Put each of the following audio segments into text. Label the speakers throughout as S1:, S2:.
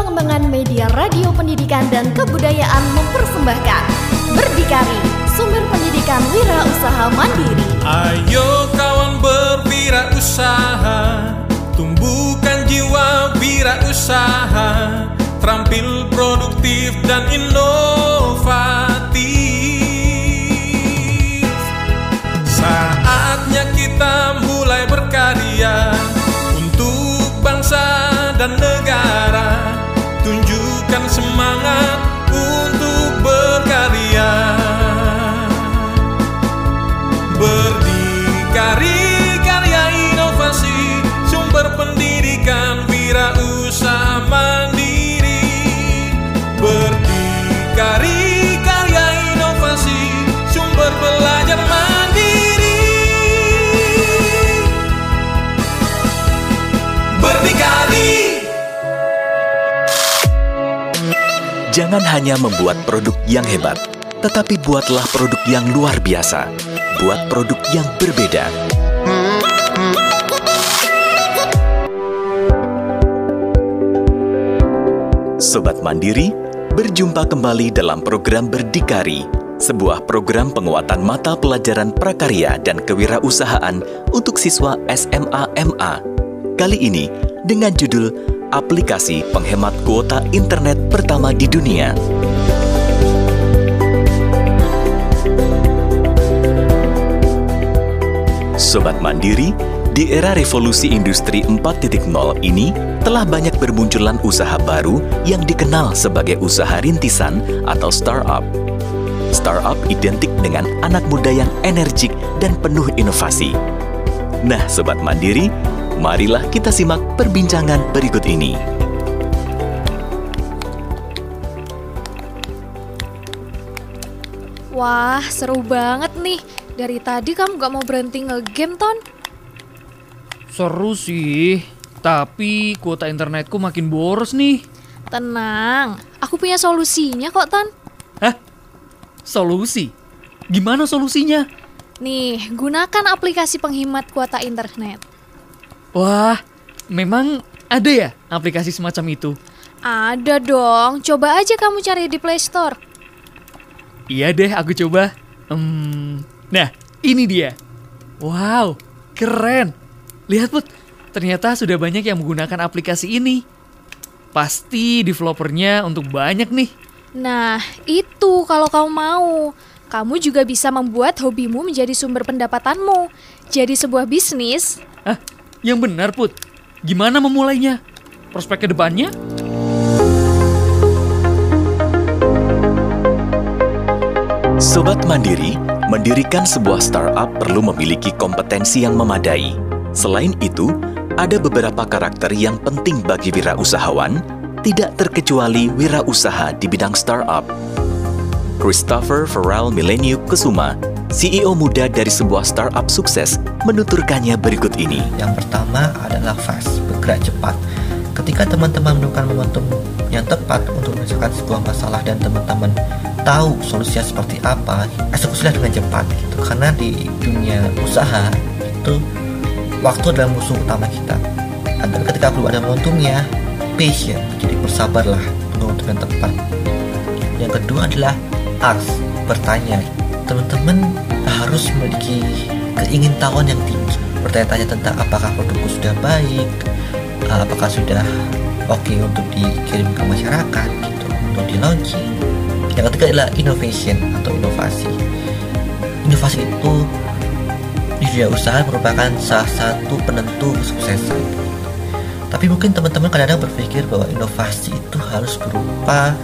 S1: Pengembangan Media Radio Pendidikan dan Kebudayaan mempersembahkan Berdikari, sumber pendidikan wira usaha mandiri.
S2: Ayo kawan berwirausaha, tumbuhkan jiwa wirausaha, terampil produktif dan inovatif. Saatnya kita mulai berkarya untuk bangsa dan negara.
S3: Jangan hanya membuat produk yang hebat, tetapi buatlah produk yang luar biasa. Buat produk yang berbeda. Sobat Mandiri, berjumpa kembali dalam program Berdikari, sebuah program penguatan mata pelajaran prakarya dan kewirausahaan untuk siswa SMA MA. Kali ini dengan judul Aplikasi Penghemat Kuota Internet Pertama di Dunia. Sobat Mandiri, di era revolusi industri 4.0 ini telah banyak bermunculan usaha baru yang dikenal sebagai usaha rintisan atau startup. Startup identik dengan anak muda yang energik dan penuh inovasi. Nah, Sobat Mandiri, marilah kita simak perbincangan berikut ini.
S4: Wah, seru banget nih. Dari tadi kamu gak mau berhenti ngegame, Ton?
S5: Seru sih, tapi kuota internetku makin boros nih.
S4: Tenang, aku punya solusinya kok, Ton.
S5: Hah? Solusi? Gimana solusinya?
S4: Nih, gunakan aplikasi penghemat kuota internet.
S5: Wah, memang ada ya aplikasi semacam itu?
S4: Ada dong, coba aja kamu cari di Play Store.
S5: Iya deh, aku coba. Hmm, nah, ini dia. Wow, keren. Lihat Put, ternyata sudah banyak yang menggunakan aplikasi ini. Pasti developernya untuk banyak nih.
S4: Nah, itu kalau kamu mau. Kamu juga bisa membuat hobimu menjadi sumber pendapatanmu. Jadi sebuah bisnis.
S5: Hah? Yang benar Put. Gimana memulainya? Prospek ke depannya?
S3: Sobat Mandiri, mendirikan sebuah startup perlu memiliki kompetensi yang memadai. Selain itu, ada beberapa karakter yang penting bagi wirausahawan, tidak terkecuali wirausaha di bidang startup. Christopher Farrell Millennium Kusuma, CEO muda dari sebuah startup sukses, menuturkannya berikut ini.
S6: Yang pertama adalah fast, bergerak cepat. Ketika teman-teman menemukan momentum yang tepat untuk menyelesaikan sebuah masalah dan teman-teman tahu solusinya seperti apa, eksekusilah dengan cepat gitu. Karena di dunia usaha itu waktu adalah musuh utama kita. Dan ketika belum ada momentumnya, patient, jadi bersabarlah yang tepat. Yang kedua adalah ask, bertanya. Teman-teman harus memiliki keingintahuan yang tinggi. Bertanya-tanya tentang apakah produkku sudah baik, apakah sudah oke okay untuk dikirim ke masyarakat gitu, untuk di launching. Yang ketiga adalah innovation atau inovasi. Inovasi itu di dunia usaha merupakan salah satu penentu kesuksesan. Tapi mungkin teman-teman kadang-kadang berpikir bahwa inovasi itu harus berupa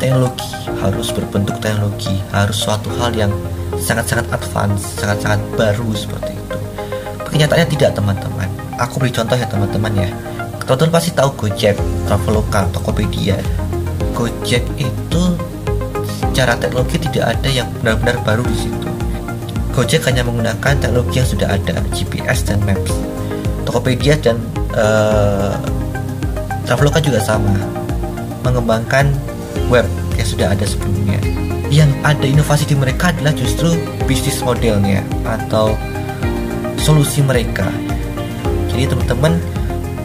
S6: teknologi, harus berbentuk teknologi, harus suatu hal yang sangat-sangat advance, sangat-sangat baru seperti itu. Kenyataannya tidak teman-teman. Aku beri contoh ya teman-teman ya. Teman-teman pasti tahu Gojek, Traveloka, Tokopedia. Gojek itu secara teknologi tidak ada yang benar-benar baru di situ. Gojek hanya menggunakan teknologi yang sudah ada, GPS dan Maps. Tokopedia dan uh, Traveloka juga sama, mengembangkan web yang sudah ada sebelumnya. Yang ada inovasi di mereka adalah justru bisnis modelnya atau solusi mereka. Jadi teman-teman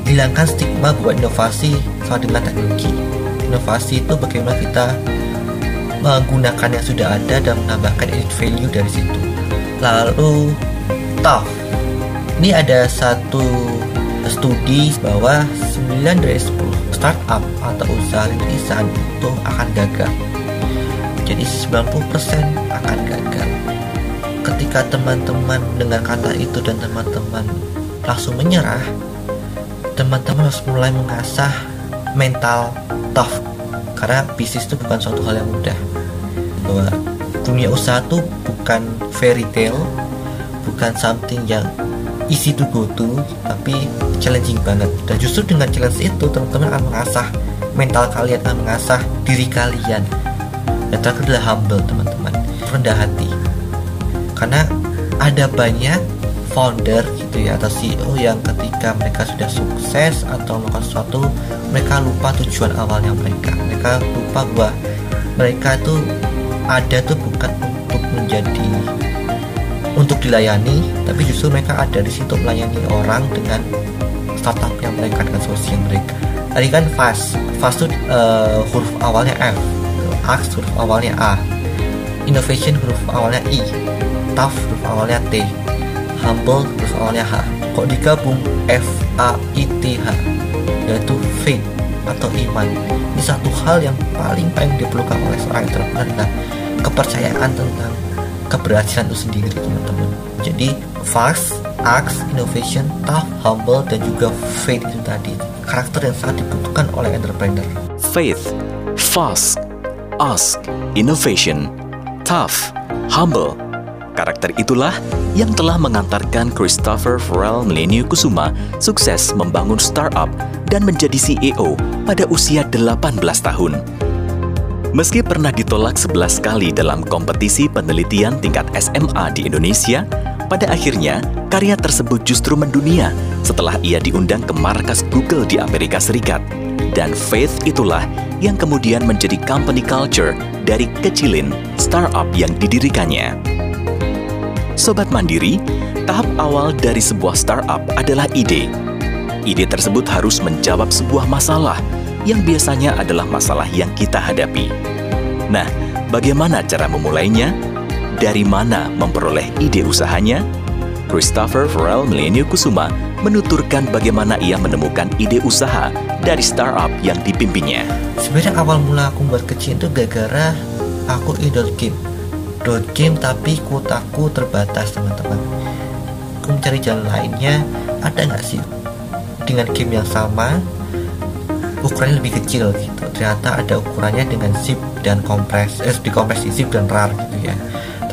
S6: hilangkan stigma buat inovasi sama dengan teknologi. Inovasi itu bagaimana kita menggunakan yang sudah ada dan menambahkan added value dari situ. Lalu tough. Ini ada satu studi bahwa 9 dari 10 startup atau usaha rintisan akan gagal. Jadi 90% akan gagal. Ketika teman-teman dengar kata itu dan teman-teman langsung menyerah, teman-teman harus mulai mengasah mental tough karena bisnis itu bukan suatu hal yang mudah bahwa dunia usaha itu bukan fairy tale bukan something yang easy to go to tapi challenging banget dan justru dengan challenge itu teman-teman akan mengasah mental kalian akan mengasah diri kalian. Dan terakhir adalah humble teman-teman. Rendah hati. Karena ada banyak founder gitu ya atau CEO yang ketika mereka sudah sukses atau melakukan sesuatu mereka lupa tujuan awalnya mereka. Mereka lupa bahwa mereka tuh ada tuh bukan untuk menjadi untuk dilayani tapi justru mereka ada di situ melayani orang dengan startup yang mereka dengan solusi mereka tadi kan fast fast itu uh, huruf awalnya F Ax huruf awalnya A. Innovation huruf awalnya I. Tough huruf awalnya T. Humble huruf awalnya H. Kok digabung? F A I T H. Yaitu faith atau iman. Ini satu hal yang paling paling diperlukan oleh seorang entrepreneur adalah kepercayaan tentang keberhasilan itu sendiri teman-teman. Jadi fast, ask, innovation, tough, humble dan juga faith itu tadi karakter yang sangat dibutuhkan oleh entrepreneur
S3: faith, fast, ask, innovation, tough, humble. Karakter itulah yang telah mengantarkan Christopher Farrell Melenio Kusuma sukses membangun startup dan menjadi CEO pada usia 18 tahun. Meski pernah ditolak 11 kali dalam kompetisi penelitian tingkat SMA di Indonesia, pada akhirnya karya tersebut justru mendunia setelah ia diundang ke markas Google di Amerika Serikat. Dan faith itulah yang kemudian menjadi company culture dari kecilin startup yang didirikannya. Sobat Mandiri, tahap awal dari sebuah startup adalah ide. Ide tersebut harus menjawab sebuah masalah yang biasanya adalah masalah yang kita hadapi. Nah, bagaimana cara memulainya? Dari mana memperoleh ide usahanya? Christopher Farrell Melenio Kusuma menuturkan bagaimana ia menemukan ide usaha dari startup yang dipimpinnya.
S6: sebenarnya awal mula aku buat kecil itu gara-gara aku idol game. Dot game tapi kuotaku terbatas teman-teman. Aku mencari jalan lainnya. Ada nggak sih dengan game yang sama? Ukurannya lebih kecil gitu. Ternyata ada ukurannya dengan zip dan kompres eh dikompres di zip dan rar gitu ya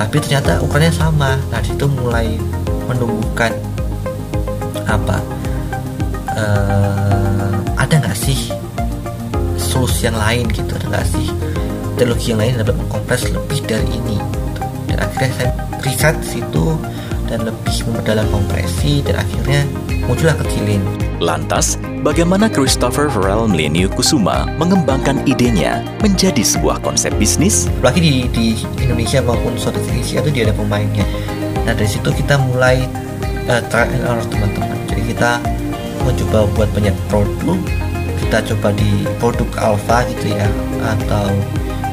S6: tapi ternyata ukurannya sama. Nah di situ mulai menumbuhkan apa eh, ada nggak sih solusi yang lain gitu? Ada nggak sih teknologi yang lain dapat mengkompres lebih dari ini gitu. dan akhirnya saya riset situ dan lebih memperdalam kompresi dan akhirnya muncullah kecilin
S3: Lantas, bagaimana Christopher Farrell Melenio Kusuma mengembangkan idenya menjadi sebuah konsep bisnis?
S6: lagi di, di Indonesia maupun Southeast Asia itu dia ada pemainnya. Nah dari situ kita mulai uh, trial and error teman-teman. Jadi kita mencoba buat banyak produk. Kita coba di produk alpha gitu ya atau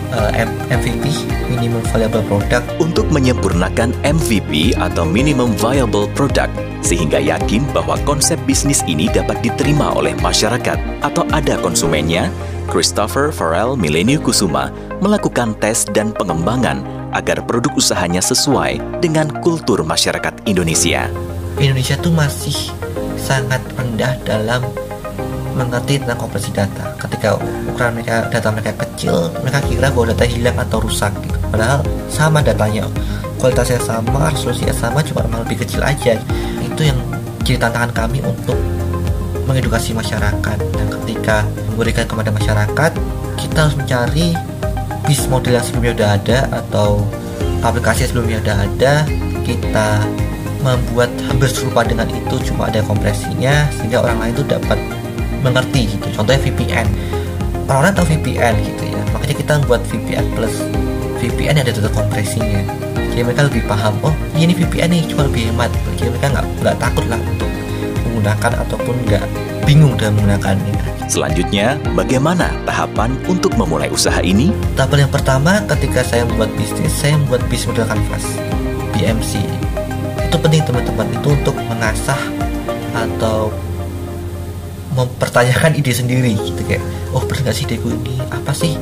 S6: uh, M- MVP minimum viable product.
S3: Untuk menyempurnakan MVP atau Minimum Viable Product sehingga yakin bahwa konsep bisnis ini dapat diterima oleh masyarakat atau ada konsumennya, Christopher Farrell Milenio Kusuma melakukan tes dan pengembangan agar produk usahanya sesuai dengan kultur masyarakat Indonesia.
S6: Indonesia tuh masih sangat rendah dalam mengerti tentang kompresi data. Ketika ukuran mereka data mereka kecil, mereka kira bahwa data hilang atau rusak gitu. Padahal sama datanya, kualitasnya sama, resolusinya sama, cuma memang lebih kecil aja. Itu yang jadi tantangan kami untuk mengedukasi masyarakat. Dan ketika memberikan kepada masyarakat, kita harus mencari bis model yang sebelumnya udah ada atau aplikasi yang sebelumnya udah ada. Kita membuat hampir serupa dengan itu cuma ada kompresinya sehingga orang lain itu dapat mengerti gitu contohnya VPN orang-orang tahu VPN gitu ya makanya kita buat VPN plus VPN yang ada data kompresinya jadi mereka lebih paham oh ini VPN nih cuma lebih hemat jadi mereka nggak nggak takut lah untuk menggunakan ataupun nggak bingung dalam menggunakannya.
S3: Selanjutnya, bagaimana tahapan untuk memulai usaha ini?
S6: Tahapan yang pertama ketika saya membuat bisnis, saya membuat bisnis model kanvas BMC. Itu penting teman-teman itu untuk mengasah atau mempertanyakan ide sendiri gitu kayak oh benar nggak sih ideku ini apa sih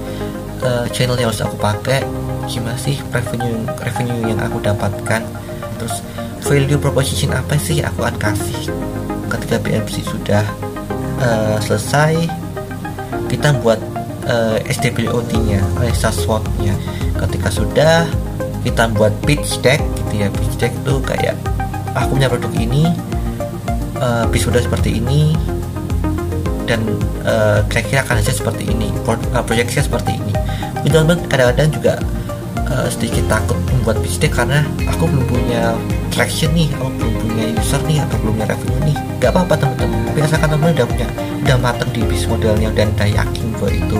S6: uh, channel yang harus aku pakai gimana sih revenue revenue yang aku dapatkan terus value proposition apa sih aku akan kasih ketika BMC sudah uh, selesai kita buat uh, SDBOT-nya, analisa SWOT-nya. Ketika sudah kita buat pitch deck gitu ya, pitch deck itu kayak aku punya produk ini, uh, sudah seperti ini, dan uh, kira-kira akan hasil seperti ini, Pro, uh, proyeksinya seperti ini. Teman-teman kadang-kadang juga uh, sedikit takut membuat deck karena aku belum punya traction nih, aku belum punya user nih atau belum punya revenue nih. Gak apa-apa teman-teman, tapi asalkan teman udah punya udah matang di bisnis modelnya dan udah yakin bahwa itu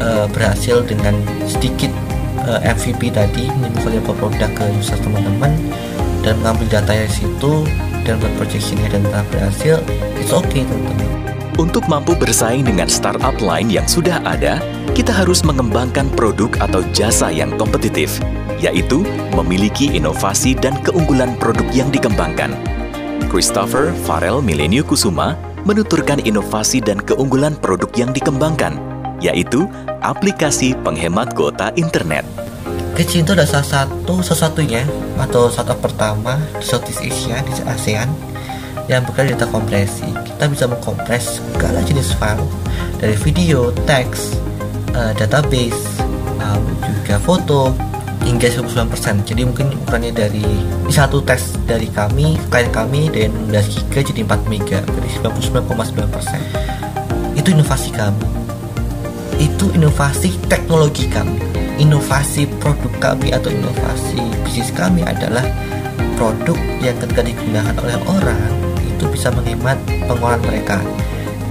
S6: uh, berhasil dengan sedikit uh, MVP tadi minimal produk ke user teman-teman dan mengambil data dari situ dan buat projectionnya dan telah berhasil it's okay teman-teman
S3: untuk mampu bersaing dengan startup lain yang sudah ada, kita harus mengembangkan produk atau jasa yang kompetitif, yaitu memiliki inovasi dan keunggulan produk yang dikembangkan. Christopher Farrell Milenio Kusuma menuturkan inovasi dan keunggulan produk yang dikembangkan, yaitu aplikasi penghemat kuota internet.
S6: Kecil itu adalah salah satu sesuatunya atau startup pertama di Southeast Asia di ASEAN yang bekerja data kompresi. Kita bisa mengkompres segala jenis file dari video, teks, uh, database, lalu juga foto hingga 99% jadi mungkin ukurannya dari satu tes dari kami klien kami dari 16 GB jadi 4 mega berarti 99,9% itu inovasi kami itu inovasi teknologi kami. Inovasi produk kami atau inovasi bisnis kami adalah produk yang ketika digunakan oleh orang itu bisa menghemat pengeluaran mereka.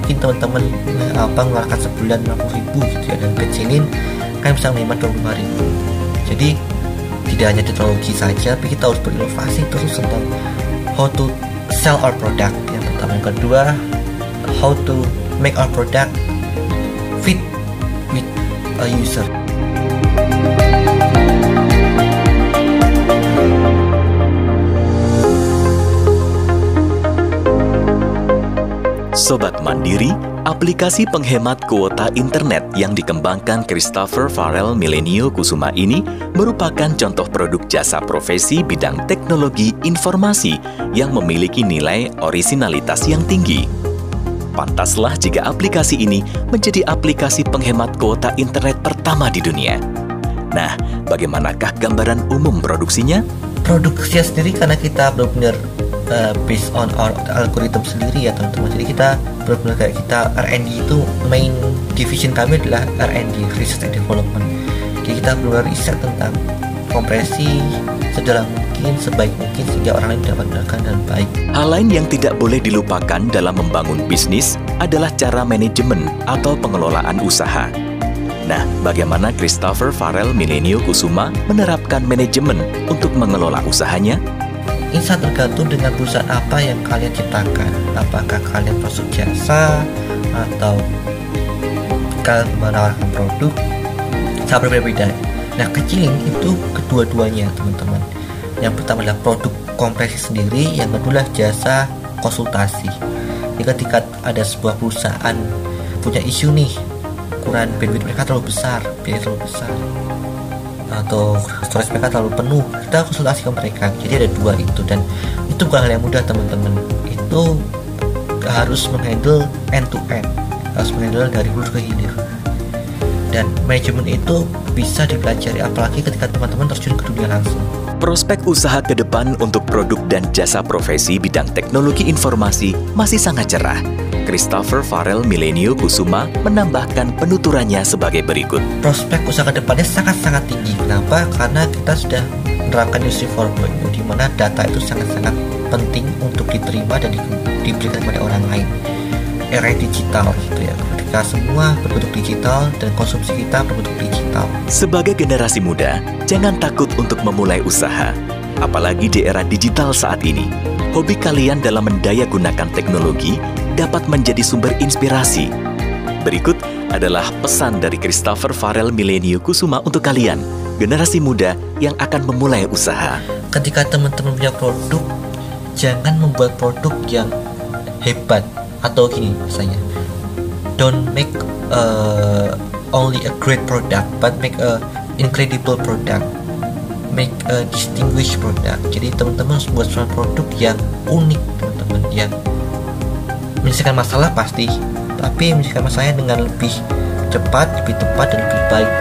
S6: Mungkin teman-teman eh, apa mengeluarkan sebulan 50 ribu gitu ya dan kecilin kan bisa menghemat 25 ribu. Jadi tidak hanya teknologi saja tapi kita harus berinovasi terus tentang how to sell our product. Yang pertama. Yang kedua how to make our product fit a
S3: Sobat Mandiri, aplikasi penghemat kuota internet yang dikembangkan Christopher Farrell Milenio Kusuma ini merupakan contoh produk jasa profesi bidang teknologi informasi yang memiliki nilai orisinalitas yang tinggi. Pantaslah jika aplikasi ini menjadi aplikasi penghemat kuota internet pertama di dunia. Nah, bagaimanakah gambaran umum produksinya?
S6: Produksinya sendiri karena kita benar-benar uh, based on our algorithm sendiri ya teman-teman jadi kita benar-benar kayak kita R&D itu main division kami adalah R&D research and development jadi kita benar riset tentang kompresi sedalam mungkin sebaik mungkin sehingga orang lain dapat menggunakan dan baik.
S3: Hal lain yang tidak boleh dilupakan dalam membangun bisnis adalah cara manajemen atau pengelolaan usaha. Nah, bagaimana Christopher Farrell Milenio Kusuma menerapkan manajemen untuk mengelola usahanya?
S6: ini sangat tergantung dengan perusahaan apa yang kalian ciptakan apakah kalian masuk jasa atau kalian menawarkan produk sangat berbeda nah kecilin itu kedua-duanya teman-teman. Yang pertama adalah produk kompresi sendiri yang kedua adalah jasa konsultasi. Jadi ketika ada sebuah perusahaan punya isu nih ukuran bandwidth mereka terlalu besar biaya terlalu besar atau storage mereka terlalu penuh kita konsultasi ke mereka. Jadi ada dua itu dan itu bukan hal yang mudah teman-teman. Itu harus menghandle end to end harus menghandle dari hulu ke hilir dan manajemen itu bisa dipelajari apalagi ketika teman-teman terjun ke dunia langsung
S3: Prospek usaha ke depan untuk produk dan jasa profesi bidang teknologi informasi masih sangat cerah Christopher Farrell Milenio Kusuma menambahkan penuturannya sebagai berikut.
S6: Prospek usaha ke depannya sangat-sangat tinggi. Kenapa? Karena kita sudah menerapkan Industri 4.0 di mana data itu sangat-sangat penting untuk diterima dan di, diberikan kepada orang lain. Era digital gitu ya. Ketika semua berbentuk digital dan konsumsi kita berbentuk digital.
S3: Sebagai generasi muda, jangan takut untuk memulai usaha. Apalagi di era digital saat ini hobi kalian dalam mendaya gunakan teknologi dapat menjadi sumber inspirasi. Berikut adalah pesan dari Christopher Farrell Milenio Kusuma untuk kalian, generasi muda yang akan memulai usaha.
S6: Ketika teman-teman punya produk, jangan membuat produk yang hebat atau gini misalnya. Don't make uh, only a great product, but make a incredible product. Make a distinguished product. Jadi teman-teman harus buat suatu produk yang unik, teman-teman, yang menyelesaikan masalah pasti, tapi menyelesaikan masalahnya dengan lebih cepat, lebih tepat, dan lebih baik.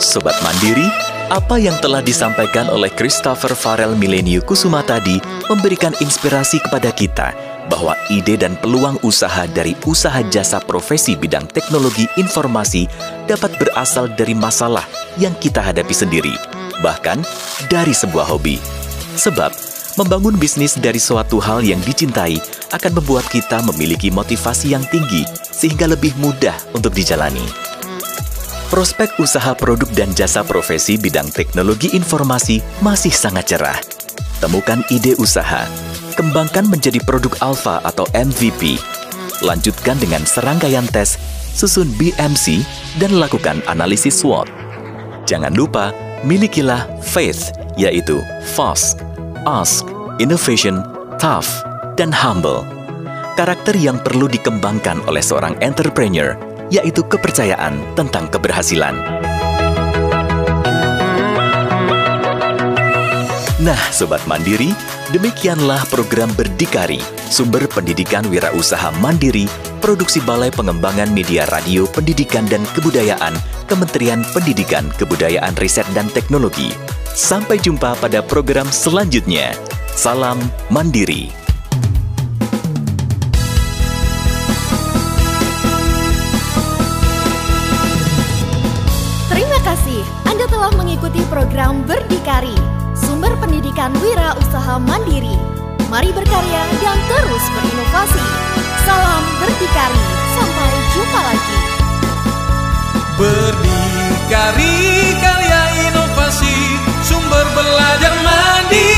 S3: Sobat Mandiri, apa yang telah disampaikan oleh Christopher Farrell Milenio Kusuma tadi memberikan inspirasi kepada kita bahwa ide dan peluang usaha dari usaha jasa profesi bidang teknologi informasi dapat berasal dari masalah yang kita hadapi sendiri, bahkan dari sebuah hobi. Sebab, membangun bisnis dari suatu hal yang dicintai akan membuat kita memiliki motivasi yang tinggi sehingga lebih mudah untuk dijalani. Prospek usaha produk dan jasa profesi bidang teknologi informasi masih sangat cerah. Temukan ide usaha, kembangkan menjadi produk alpha atau MVP. Lanjutkan dengan serangkaian tes, susun BMC, dan lakukan analisis SWOT. Jangan lupa, milikilah faith, yaitu fast, ask, innovation, tough, dan humble. Karakter yang perlu dikembangkan oleh seorang entrepreneur, yaitu kepercayaan tentang keberhasilan. Nah, Sobat Mandiri, demikianlah program Berdikari, sumber pendidikan wirausaha mandiri, produksi Balai Pengembangan Media Radio Pendidikan dan Kebudayaan, Kementerian Pendidikan, Kebudayaan Riset dan Teknologi. Sampai jumpa pada program selanjutnya. Salam Mandiri.
S1: telah mengikuti program Berdikari, sumber pendidikan wira usaha mandiri. Mari berkarya dan terus berinovasi. Salam Berdikari, sampai jumpa lagi.
S2: Berdikari karya inovasi, sumber belajar mandiri.